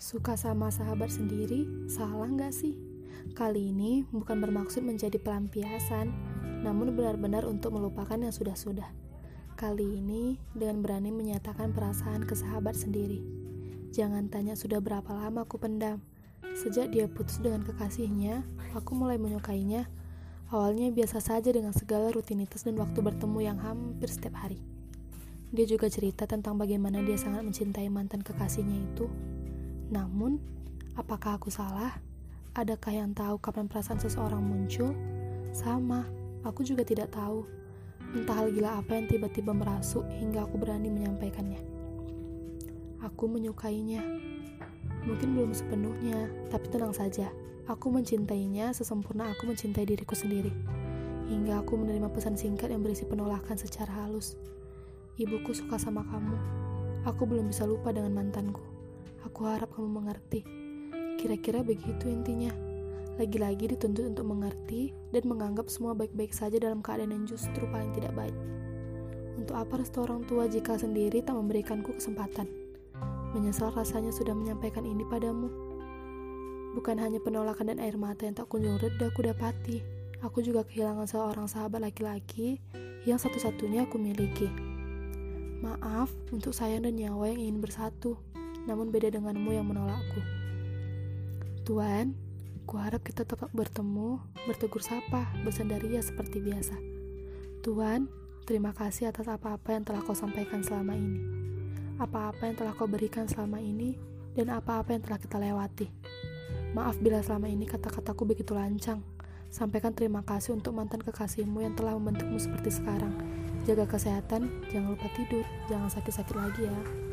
Suka sama sahabat sendiri, salah nggak sih? Kali ini bukan bermaksud menjadi pelampiasan, namun benar-benar untuk melupakan yang sudah-sudah. Kali ini dengan berani menyatakan perasaan ke sahabat sendiri. Jangan tanya sudah berapa lama aku pendam. Sejak dia putus dengan kekasihnya, aku mulai menyukainya. Awalnya biasa saja dengan segala rutinitas dan waktu bertemu yang hampir setiap hari. Dia juga cerita tentang bagaimana dia sangat mencintai mantan kekasihnya itu namun, apakah aku salah? Adakah yang tahu kapan perasaan seseorang muncul? Sama, aku juga tidak tahu. Entah hal gila apa yang tiba-tiba merasuk hingga aku berani menyampaikannya. Aku menyukainya. Mungkin belum sepenuhnya, tapi tenang saja. Aku mencintainya sesempurna aku mencintai diriku sendiri. Hingga aku menerima pesan singkat yang berisi penolakan secara halus. Ibuku suka sama kamu. Aku belum bisa lupa dengan mantanku. Aku harap kamu mengerti. Kira-kira begitu intinya. Lagi-lagi dituntut untuk mengerti dan menganggap semua baik-baik saja dalam keadaan yang justru paling tidak baik. Untuk apa restu orang tua jika sendiri tak memberikanku kesempatan? Menyesal rasanya sudah menyampaikan ini padamu. Bukan hanya penolakan dan air mata yang tak kunjung reda aku dapati. Aku juga kehilangan seorang sahabat laki-laki yang satu-satunya aku miliki. Maaf untuk sayang dan nyawa yang ingin bersatu namun beda denganmu yang menolakku. Tuan, kuharap kita tetap bertemu, bertegur sapa, bersandaria seperti biasa. Tuan, terima kasih atas apa-apa yang telah kau sampaikan selama ini. Apa-apa yang telah kau berikan selama ini, dan apa-apa yang telah kita lewati. Maaf bila selama ini kata-kataku begitu lancang. Sampaikan terima kasih untuk mantan kekasihmu yang telah membentukmu seperti sekarang. Jaga kesehatan, jangan lupa tidur, jangan sakit-sakit lagi ya.